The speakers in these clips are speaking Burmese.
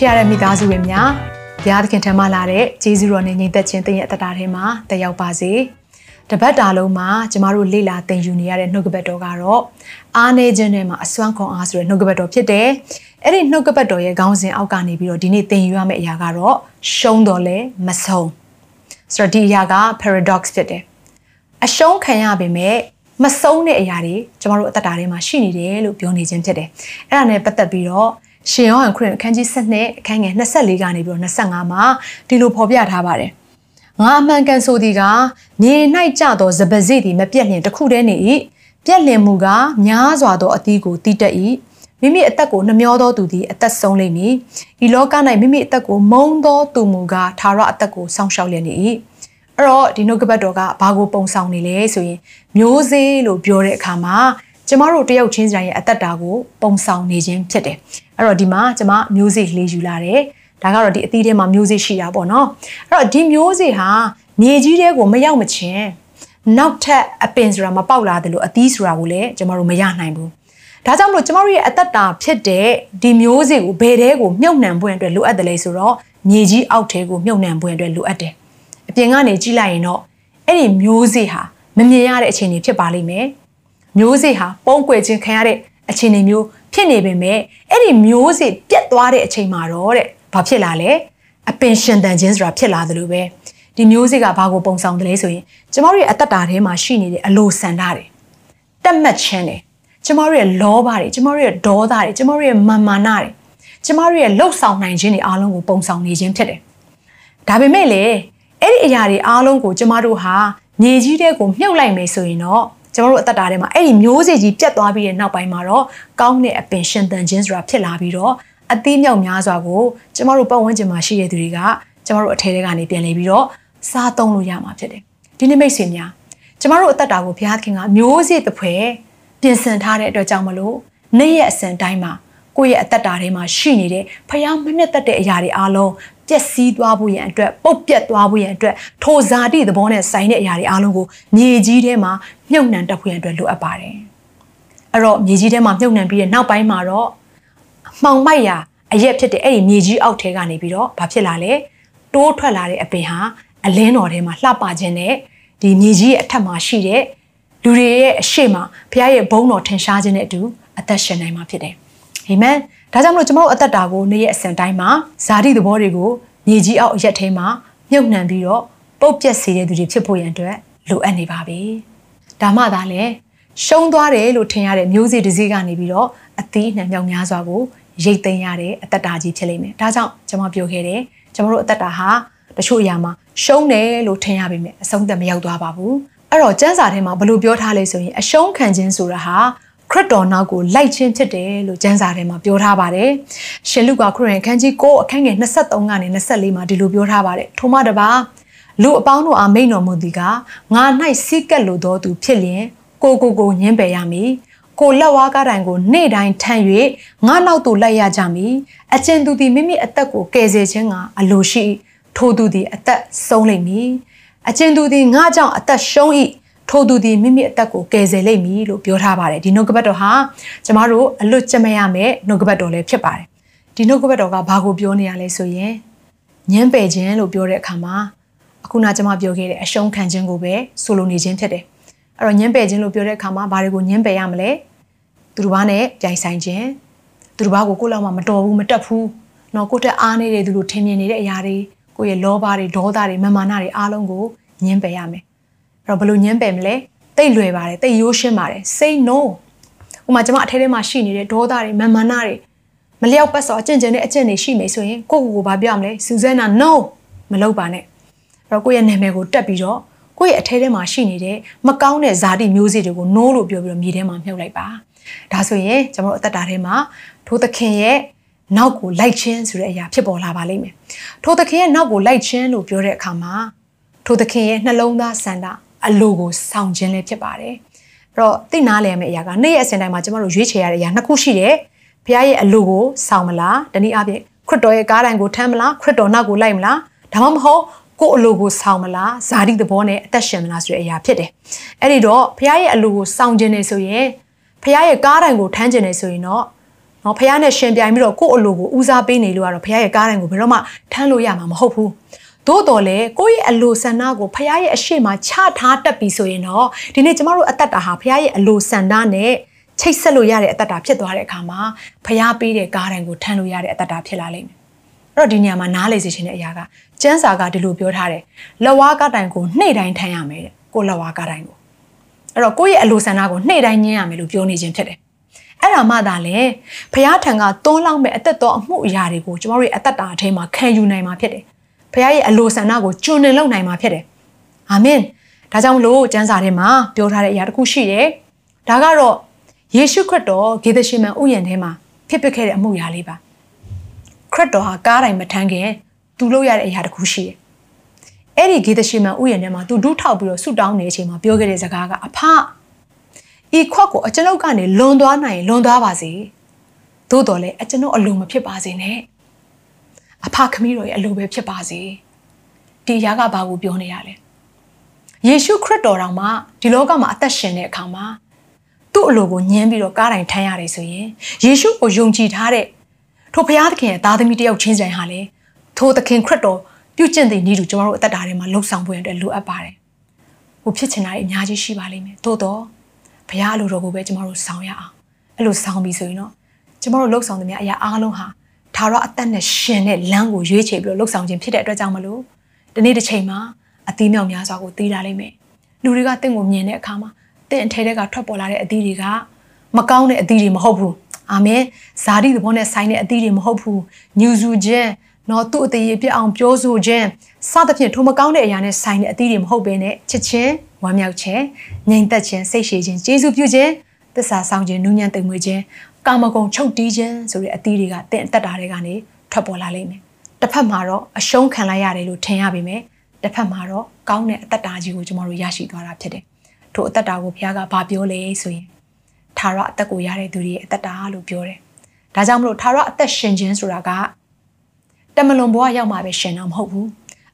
ချစ်ရတဲ့မိသားစုဝင်များဘုရားသခင်ထံမှလာတဲ့ကျေးဇူးတော်နဲ့ညီသက်ခြင်းသင်ရဲ့အသက်တာထဲမှာတက်ရောက်ပါစေတပတ်တာလုံးမှာကျမတို့လေ့လာသင်ယူနေရတဲ့နှုတ်ကပတ်တော်ကတော့အားနေခြင်းထဲမှာအစွမ်းခွန်အားဆိုတဲ့နှုတ်ကပတ်တော်ဖြစ်တယ်အဲ့ဒီနှုတ်ကပတ်တော်ရဲ့ခေါင်းစဉ်အောက်ကနေပြီးတော့ဒီနေ့သင်ယူရမယ့်အရာကတော့ရှုံးတော်လဲမဆုံးဆိုတော့ဒီအရာက paradox ဖြစ်တယ်အရှုံးခံရပေမဲ့မဆုံးတဲ့အရာတွေကျမတို့အသက်တာထဲမှာရှိနေတယ်လို့ပြောနေခြင်းဖြစ်တယ်အဲ့ဒါနဲ့ပတ်သက်ပြီးတော့ ရှင်ယောဟန်ခရစ်အခန်းကြီး7အခန်းငယ်24ကနေပြီးတော့25မှာဒီလိုဖော်ပြထားပါတယ်။ငါအမှန်ကန်ဆိုသည်ကမြေ၌ကျသောဇပစိသည်မပြက်လျင်တခုတည်းနေ၏ပြက်လျင်မူကများစွာသောအသီးကိုတီးတက်၏မိမိအသက်ကိုနှမျောသောသူသည်အသက်ဆုံးလိမ့်မည်။ဤလောက၌မိမိအသက်ကိုမုန်းသောသူမူကသာရအသက်ကိုစောင့်ရှောက်လျက်နေ၏။အဲ့တော့ဒီနှုတ်ကပတ်တော်ကဘာကိုပုံဆောင်နေလဲဆိုရင်မျိုးစေ့လို့ပြောတဲ့အခါမှာ ကျမတို့တယောက်ချင်းစီရဲ့အသက်တာကိုပုံဆောင်နေခြင်းဖြစ်တယ်အဲ့တော့ဒီမှာကျမမျိုးစေ့လေးယူလာတယ်ဒါကတော့ဒီအသီးထဲမှာမျိုးစေ့ရှိတာပေါ့နော်အဲ့တော့ဒီမျိုးစေ့ဟာမြေကြီးထဲကိုမရောက်မချင်းနောက်ထပ်အပင်ဆိုတာမပေါက်လာတယ်လို့အသီးဆိုတာကိုလည်းကျမတို့မရနိုင်ဘူးဒါကြောင့်မလို့ကျမတို့ရဲ့အသက်တာဖြစ်တဲ့ဒီမျိုးစေ့ကိုဘယ်တဲကိုမြုပ်နှံပွင့်အတွက်လိုအပ်တယ်လေဆိုတော့မြေကြီးအောက်ထဲကိုမြုပ်နှံပွင့်အတွက်လိုအပ်တယ်အပြင်ကနေကြည့်လိုက်ရင်တော့အဲ့ဒီမျိုးစေ့ဟာမမြင်ရတဲ့အခြေအနေဖြစ်ပါလိမ့်မယ် မျိုးစေ့ဟာပုံကွယ်ခြင်းခံရတဲ့အခြေအနေမျိုးဖြစ်နေပေမဲ့အဲ့ဒီမျိုးစေ့ပြတ်သွားတဲ့အချိန်မှာတော့တဲ့ဘာဖြစ်လာလဲအပင်ရှင်တန်ခြင်းဆိုတာဖြစ်လာသလိုပဲဒီမျိုးစေ့ကဘာကိုပုံဆောင်တယ်လဲဆိုရင်ကျမတို့ရဲ့အသက်တာထဲမှာရှိနေတဲ့အလိုဆန္ဒတွေတက်မှတ်ခြင်းတွေကျမတို့ရဲ့လောဘတွေကျမတို့ရဲ့ဒေါသတွေကျမတို့ရဲ့မာမာနတွေကျမတို့ရဲ့လှုပ်ဆောင်နိုင်ခြင်းတွေအားလုံးကိုပုံဆောင်နေခြင်းဖြစ်တယ်ဒါပေမဲ့လေအဲ့ဒီအရာတွေအားလုံးကိုကျမတို့ဟာမြေကြီးတဲ့ကိုမြုပ်လိုက်မယ်ဆိုရင်တော့ ကျမတို့အသက်တာထဲမှာအဲ့ဒီမျိုးစေ့ကြီးပြတ်သွားပြီးတဲ့နောက်ပိုင်းမှာတော့ကောင်းတဲ့အပင်ရှင်သန်ခြင်းဆိုတာဖြစ်လာပြီးတော့အသီးမြောက်များစွာကိုကျမတို့ပတ်ဝန်းကျင်မှာရှိတဲ့သူတွေကကျမတို့အထဲထဲကနေပြန်လေပြီးတော့စားသုံးလို့ရမှာဖြစ်တယ်ဒီနေ့မိတ်ဆွေများကျမတို့အသက်တာကိုဘုရားသခင်ကမျိုးစေ့တစ်ဖွဲပြင်ဆင်ထားတဲ့အတွက်ကြောင့်မလို့နေ့ရက်အစဉ်တိုင်းမှာကိုယ့်ရဲ့အသက်တာထဲမှာရှိနေတဲ့ဖျားမနှစ်သက်တဲ့အရာတွေအားလုံး ပျက်စီးသွားဖို့ရန်အတွက်ပုတ်ပြတ်သွားဖို့ရန်အတွက်ထိုဇာတိသဘောနဲ့ဆိုင်တဲ့အရာတွေအားလုံးကိုမြေကြီးထဲမှာမြုပ်နှံတက်ဖို့ရန်အတွက်လိုအပ်ပါတယ်အဲ့တော့မြေကြီးထဲမှာမြုပ်နှံပြီးတဲ့နောက်ပိုင်းမှာတော့မှောင်မိုက်ရာအရက်ဖြစ်တဲ့အဲ့ဒီမြေကြီးအောက်ထဲကနေပြီးတော့ဘာဖြစ်လာလဲတိုးထွက်လာတဲ့အပင်ဟာအလင်းတော်ထဲမှာလှပခြင်းနဲ့ဒီမြေကြီးရဲ့အထက်မှာရှိတဲ့လူတွေရဲ့အရှိမဘုရားရဲ့ဘုန်းတော်ထင်ရှားခြင်းနဲ့အတူအသက်ရှင်နိုင်မှာဖြစ်တယ် အာမင်ဒါကြောင့်မလို့ကျွန်တော်တို့အသက်တာကိုနေ့ရက်အစဉ်တိုင်းမှာဇာတိသဘောတွေကိုမြေကြီးအောက်အရက်ထဲမှာမြုပ်နှံပြီးတော့ပုတ်ပြက်စေတဲ့သူတွေဖြစ်ဖို့ရန်အတွက်လိုအပ်နေပါပြီ။ဒါမှသာလေရှုံးသွားတယ်လို့ထင်ရတဲ့မျိုးစေ့တစ်စီးကနေပြီးတော့အသီးနှံမြောက်များစွာကိုရိတ်သိမ်းရတဲ့အသက်တာကြီးဖြစ်လိမ့်မယ်။ဒါကြောင့်ကျွန်မပြောခဲ့တယ်ကျွန်တော်တို့အသက်တာဟာတချို့အရာမှာရှုံးတယ်လို့ထင်ရပေမဲ့အဆုံးသက်မရောက်သွားပါဘူး။အဲ့တော့ကျမ်းစာထဲမှာဘယ်လိုပြောထားလဲဆိုရင်အရှုံးခံခြင်းဆိုတာဟာ ခရစ်တော်နောက်ကိုလိုက်ခြင်းဖြစ်တယ်လို့ကျမ်းစာထဲမှာပြောထားပါတယ်။ရှင်လုကာခရစ်ဝင်ခန်းကြီး9အခန်းငယ်23ကနေ24မှာဒီလိုပြောထားပါတယ်။ထိုမှတပါလူအပေါင်းတို့အားမိန်တော်မူသည်ကငါ၌စိကက်လိုသောသူဖြစ်လျင်ကိုကိုကိုညှင်းပယ်ရမည်။ကိုလက်ဝါးကားတိုင်ကိုနေ့တိုင်းထမ်း၍ငါနောက်သို့လိုက်ရကြမည်။အကျဉ်သူသည်မိမိအသက်ကိုကယ်ဆယ်ခြင်းကအလိုရှိထိုသူသည်အသက်ဆုံးလိမ့်မည်။အကျဉ်သူသည်ငါကြောင့်အသက်ရှုံး၏ ထိုသူသည်မိမိအသက်ကိုကယ်ဆယ်လိမ့်မည်လို့ပြောထားပါတယ်ဒီနှုတ်ကပတ်တော်ဟာကျမတို့အလွတ်ကျမရမယ်နှုတ်ကပတ်တော်လည်းဖြစ်ပါတယ်ဒီနှုတ်ကပတ်တော်ကဘာကိုပြောနေရလဲဆိုရင်ညံပယ်ခြင်းလို့ပြောတဲ့အခါမှာအခုနကျမပြောခဲ့တဲ့အရှုံးခံခြင်းကိုပဲဆိုလိုနေခြင်းဖြစ်တယ်အဲ့တော့ညံပယ်ခြင်းလို့ပြောတဲ့အခါမှာဘာတွေကိုညံပယ်ရမလဲသူတို့ဘာနဲ့ပြိုင်ဆိုင်ခြင်းသူတို့ဘာကိုကိုယ့်လောက်မှမတော်ဘူးမတက်ဘူးနော်ကိုယ့်တက်အားနေတဲ့သူတို့ထင်မြင်နေတဲ့အရာတွေကိုယ့်ရဲ့လောဘတွေဒေါသတွေမာမာနတွေအားလုံးကိုညှင်းပယ်ရမယ် တော့ဘလို့ညှင်းပယ်မလဲတိတ်လွယ်ပါတယ်တိတ်ရိုးရှင်းပါတယ် say no ဥမာကျွန်မအထဲထဲမှာရှိနေတဲ့ဒေါသတွေမာမာနတွေမလျောက်ပတ်စောအကျင့်ကျင့်တဲ့အကျင့်တွေရှိနေဆိုရင်ကိုကိုကိုဘာပြောရမလဲစူဇန်နာ no မလုပ်ပါနဲ့အဲ့တော့ကိုယ့်ရဲ့နာမည်ကိုတက်ပြီးတော့ကိုယ့်ရဲ့အထဲထဲမှာရှိနေတဲ့မကောင်းတဲ့ဇာတိမျိုးစေ့တွေကို no လို့ပြောပြီးတော့မြေထဲမှာမြုပ်လိုက်ပါဒါဆိုရင်ကျွန်တော်တို့အသက်တာထဲမှာထိုးသခင်ရဲ့နောက်ကိုလိုက်ခြင်းဆိုတဲ့အရာဖြစ်ပေါ်လာပါလိမ့်မယ်ထိုသခင်ရဲ့နောက်ကိုလိုက်ခြင်းလို့ပြောတဲ့အခါမှာထိုသခင်ရဲ့နှလုံးသားဆန္ဒ အလိုကိုဆောင်ခြင်းလည်းဖြစ်ပါတယ်အဲ့တော့သိနာလဲမယ့်အရာကနေ့ရက်အစဉ်တိုင်းမှာကျမတို့ရွေးချယ်ရတဲ့အရာနှစ်ခုရှိတယ်ဘုရားရဲ့အလိုကိုဆောင်မလားတနည်းအားဖြင့်ခရစ်တော်ရဲ့ကားတိုင်းကိုထမ်းမလားခရစ်တော်နောက်ကိုလိုက်မလားဒါမှမဟုတ်ကိုယ်အလိုကိုဆောင်မလားဇာတိသဘောနဲ့အသက်ရှင်မလားဆိုတဲ့အရာဖြစ်တယ်အဲ့ဒီတော့ဘုရားရဲ့အလိုကိုဆောင်ခြင်းနေဆိုရင်ဘုရားရဲ့ကားတိုင်းကိုထမ်းခြင်းနေဆိုရင်တော့နော်ဖះနဲ့ရှင်ပြိုင်ပြီးတော့ကိုယ့်အလိုကိုဦးစားပေးနေလို့ကတော့ဖះရဲ့ကားတိုင်းကိုဘယ်တော့မှထမ်းလို့ရမှာမဟုတ်ဘူး သို့တော်လည်းကိုယ့်ရဲ့အလိုဆန္ဒကိုဖះရဲ့အရှိမချထားတတ်ပြီဆိုရင်တော့ဒီနေ့ကျမတို့အသက်တာဟာဖះရဲ့အလိုဆန္ဒနဲ့ချိတ်ဆက်လို့ရတဲ့အသက်တာဖြစ်သွားတဲ့အခါမှာဖះပေးတဲ့ကားတိုင်းကိုထမ်းလို့ရတဲ့အသက်တာဖြစ်လာလိမ့်မယ်အဲ့တော့ဒီနေရာမှာနားလေစေချင်တဲ့အရာကကျန်းစာကဒီလိုပြောထားတယ်လက်ဝါးကားတိုင်းကိုနှိမ့်တိုင်းထမ်းရမယ်တဲ့ကိုလက်ဝါးကားတိုင်းကိုအဲ့တော့ကိုယ့်ရဲ့အလိုဆန္ဒကိုနှိမ့်တိုင်းညင်းရမယ်လို့ပြောနေခြင်းဖြစ်တယ်အဲ့ဒါမှသာလေဘုရားထံကသွန်းလောင်းမဲ့အသက်တော်အမှုအရာတွေကိုကျမတို့ရဲ့အသက်တာအထဲမှာခံယူနိုင်မှာဖြစ်တယ်။ ဘုရားရဲ့အလိုဆန္ဒကိုကျွန်းနေလောက်နိုင်မှာဖြစ်တယ်။အာမင်။ဒါကြောင့်မလို့ကျမ်းစာထဲမှာပြောထားတဲ့အရာတစ်ခုရှိတယ်။ဒါကတော့ယေရှုခရစ်တော်ဂေသရှိမန်ဥယျာဉ်ထဲမှာဖြစ်ပခဲ့တဲ့အမှုရာလေးပါ။ခရစ်တော်ဟာကားတိုင်းမထမ်းခင်သူလုပ်ရတဲ့အရာတစ်ခုရှိတယ်။အဲ့ဒီဂေသရှိမန်ဥယျာဉ်ထဲမှာသူဒူးထောက်ပြီးတော့ဆူတောင်းနေတဲ့အချိန်မှာပြောခဲ့တဲ့စကားကအဖဤခွက်ကိုအကျွန်ုပ်ကနေလွန်သွားနိုင်လွန်သွားပါစေသို့တော်လည်းအကျွန်ုပ်အလိုမဖြစ်ပါစေနဲ့ အဖခမီးတော်ရဲ့အလိုပဲဖြစ်ပါစေဒီအရာကဘာကိုပြောနေရလဲယေရှုခရစ်တော်တော်မှာဒီလောကမှာအသက်ရှင်တဲ့အခါမှာသူ့အလိုကိုညှင်းပြီးတော့ကားတိုင်းထမ်းရတယ်ဆိုရင်ယေရှုကိုယုံကြည်ထားတဲ့ထိုဘုရားသခင်ရဲ့သားသမီးတယောက်ချင်းဆိုင်ဟာလေထိုသခင်ခရစ်တော်ပြုကျင့်တဲ့ဤသူကျွန်တော်တို့အသက်တာထဲမှာလှုပ်ဆောင်ဖို့အတွက်လိုအပ်ပါတယ်။ဟိုဖြစ်ချင်တာတွေအများကြီးရှိပါလိမ့်မယ်။သို့တော့ဘုရားလိုတော်ကိုပဲကျမတို့ဆောင်ရအောင်အဲ့လိုဆောင်ပြီဆိုရင်တော့ကျမတို့လှုပ်ဆောင်သမျှအရာအားလုံးဟာ သာရအသက်နဲ့ရှင်တဲ့လမ်းကိုရွေးချယ်ပြီးတော့လှုပ်ဆောင်ခြင်းဖြစ်တဲ့အတွက်ကြောင့်မလို့ဒီနေ့တစ်ချိန်မှာအသီးမြောက်များစွာကိုသိတာလိမ့်မယ်လူတွေကတင့်ကိုမြင်တဲ့အခါမှာတင့်အထဲကထွက်ပေါ်လာတဲ့အသီးတွေကမကောင်းတဲ့အသီးတွေမဟုတ်ဘူးအာမင်ဇာတိသဘောနဲ့ဆိုင်တဲ့အသီးတွေမဟုတ်ဘူးညူစုခြင်းနော်သူ့အသေးရပြအောင်ပြောဆိုခြင်းစသဖြင့်ထိုမကောင်းတဲ့အရာနဲ့ဆိုင်တဲ့အသီးတွေမဟုတ်ဘဲနဲ့ချစ်ချင်းဝမ်းမြောက်ခြင်းငြိမ်သက်ခြင်းစိတ်ရှည်ခြင်းကျေးဇူးပြုခြင်းသစ္စာဆောင်ခြင်းနူးညံ့သိမ်မွေ့ခြင်း ကာမဂုဏ်ချုပ်တီးခြင်းဆိုတဲ့အသီးတွေကတင့်အသက်တာတွေကနေထွက်ပေါ်လာလိမ့်မယ်တစ်ဖက်မှာတော့အရှုံးခံလိုက်ရတယ်လို့ထင်ရပေမဲ့တစ်ဖက်မှာတော့ကောင်းတဲ့အသက်တာကြီးကိုကျမတို့ရရှိသွားတာဖြစ်တယ်ထိုအသက်တာကိုဘုရားကဘာပြောလဲဆိုရင်ထာဝရအသက်ကိုရတဲ့သူတွေရဲ့အသက်တာလို့ပြောတယ်ဒါကြောင့်မလို့ထာဝရအသက်ရှင်ခြင်းဆိုတာကတမလွန်ဘဝရောက်မှပဲရှင်တာမဟုတ်ဘူး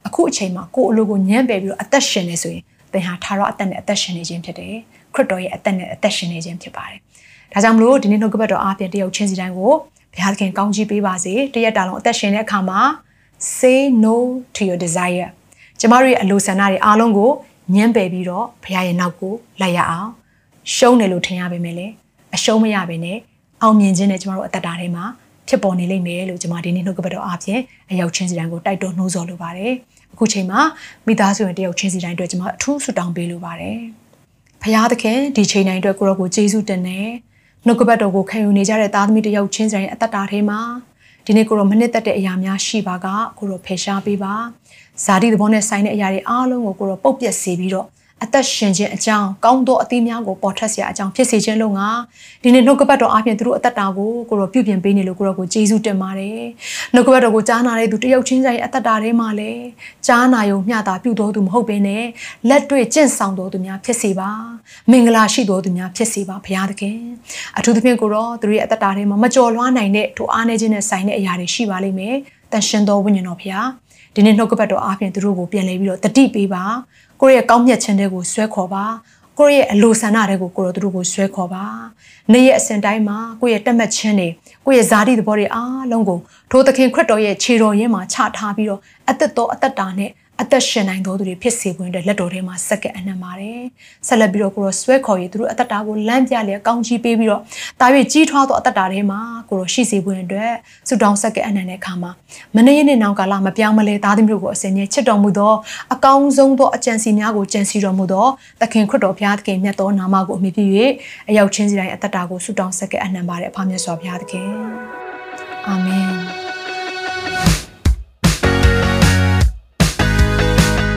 အခုအချိန်မှာကိုယ်အလိုကိုညံ့ပယ်ပြီးတော့အသက်ရှင်နေဆိုရင်သင်ဟာထာဝရအသက်နဲ့အသက်ရှင်နေခြင်းဖြစ်တယ် ခရစ်တော်ရဲ့အသက်နဲ့အသက်ရှင်နေခြင်းဖြစ်ပါတယ်ဒါကြောင့်မလို့ဒီနေ့နှုတ်ကပတ်တော်အားဖြင့်တယောက်ချင်းစီတိုင်းကိုဘုရားသခင်ကောင်းချီးပေးပါစေတရက်တာလုံးအသက်ရှင်တဲ့အခါမှာ say no to your desire ကျမတို့ရဲ့အလိုဆန္ဒတွေအားလုံးကိုညှင်းပယ်ပြီးတော့ဘုရားရဲ့နောက်ကိုလိုက်ရအောင်ရှုံးတယ်လို့ထင်ရပေမဲ့လည်းအရှုံးမရဘဲနဲ့အောင်မြင်ခြင်းနဲ့ကျမတို့အသက်တာထဲမှာဖြစ်ပေါ်နေလိမ့်မယ်လို့ကျွန်မဒီနေ့နှုတ်ကပတ်တော်အားဖြင့်အရောက်ချင်းစီတိုင်းကိုတိုက်တွန်းနှိုးဆော်လိုပါတယ်အခုချိန်မှာမိသားစုဝင်တယောက်ချင်းစီတိုင်းအတွက်ကျွန်မအထူးဆုတောင်းပေးလိုပါတယ် ဖခင်သခင်ဒီချိန်တိုင်းအတွက်ကိုရောကိုကျေးဇူးတင်တယ်နှုတ်ကပတ်တော်ကိုခံယူနေကြတဲ့သားသမီးတယောက်ချင်းစီတိုင်းအသက်တာထဲမှာဒီနေ့ကိုရောမနစ်သက်တဲ့အရာများရှိပါကကိုရောဖယ်ရှားပေးပါဇာတိသဘောနဲ့ဆိုင်တဲ့အရာတွေအားလုံးကိုကိုရောပုတ်ပြက်စေပြီးတော့ အသက်ရှင်ခြင်းအကြောင်းကောင်းသောအသီးများကိုပေါ်ထွက်စရာအကြောင်းဖြစ်စေခြင်းလို့ငါဒီနေ့နှုတ်ကပတ်တော်အားဖြင့်သူတို့အသက်တာကိုကိုရောပြုပြင်ပေးနေလို့ကိုရောကိုကျေးဇူးတင်ပါတယ်နှုတ်ကပတ်တော်ကိုကြားနာတဲ့သူတယောက်ချင်းစာရဲ့အသက်တာထဲမှာလည်းကြားနာယုံမျှတာပြုတော်သူမဟုတ်ဘဲနဲ့လက်တွေ့ကျင့်ဆောင်တော်သူများဖြစ်စေပါမင်္ဂလာရှိတော်သူများဖြစ်စေပါဘုရားသခင်အထူးသဖြင့်ကိုရောသူတို့ရဲ့အသက်တာထဲမှာမကြော်လွှားနိုင်တဲ့ထိုအားနေခြင်းနဲ့ဆိုင်တဲ့အရာတွေရှိပါလိမ့်မယ်တန်ရှင်တော်ဝိညာဉ်တော်ဘုရား ဒီနေ့နှုတ်ကပတ်တော်အားဖြင့်သူတို့ကိုပြန်လဲပြီးတော့တတိပေးပါကိုယ့်ရဲ့ကောင်းမြတ်ခြင်းတွေကိုဆွဲခေါ်ပါကိုယ့်ရဲ့အလိုဆန္ဒတွေကိုကိုယ်တို့ကိုဆွဲခေါ်ပါနေ့ရက်အစဉ်တိုင်းမှာကိုယ့်ရဲ့တက်မှတ်ခြင်းတွေကိုယ့်ရဲ့ဇာတိသဘောတွေအားလုံးကိုထိုသခင်ခရစ်တော်ရဲ့ခြေတော်ရင်းမှာချထားပြီးတော့အသက်တော်အသက်တာနဲ့အသက်ရှင်နိုင်တော်သူတွေဖြစ်စေဖို့အတွက်လက်တော်ထဲမှာစက္ကန့်အနှံပါတယ်ဆက်လက်ပြီးတော့ကိုရောဆွဲခေါ်ရည်သူတို့အသက်တာကိုလမ်းပြလျက်ကောင်းချီးပေးပြီးတော့တာ၍ကြီးထွားသောအသက်တာထဲမှာကိုရောရှိစေဖို့အတွက်ဆုတောင်းစက္ကန့်အနှံတဲ့အခါမှာမနေ့ရက်နေ့နောက်ကာလမပြောင်းမလဲသားသမီးတို့ကိုအစဉ်ကြီးချစ်တော်မူသောအကောင်းဆုံးသောအကြံစီများကိုကြံစီတော်မူသောသခင်ခရစ်တော်ဘုရားသခင်မြတ်သောနာမကိုအမိပြု၍အရောက်ချင်းစီတိုင်းအသက်တာကိုဆုတောင်းစက္ကန့်အနှံပါတယ်အဖမြတ်စွာဘုရားသခင်အာမင်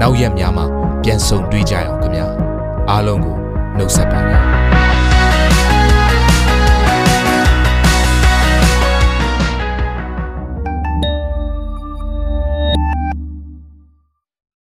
နောက်ရက်များမှာပြန်ဆုံတွေ့ကြရအောင်ခင်ဗျာအားလုံးကိုနှုတ်ဆက်ပါတယ်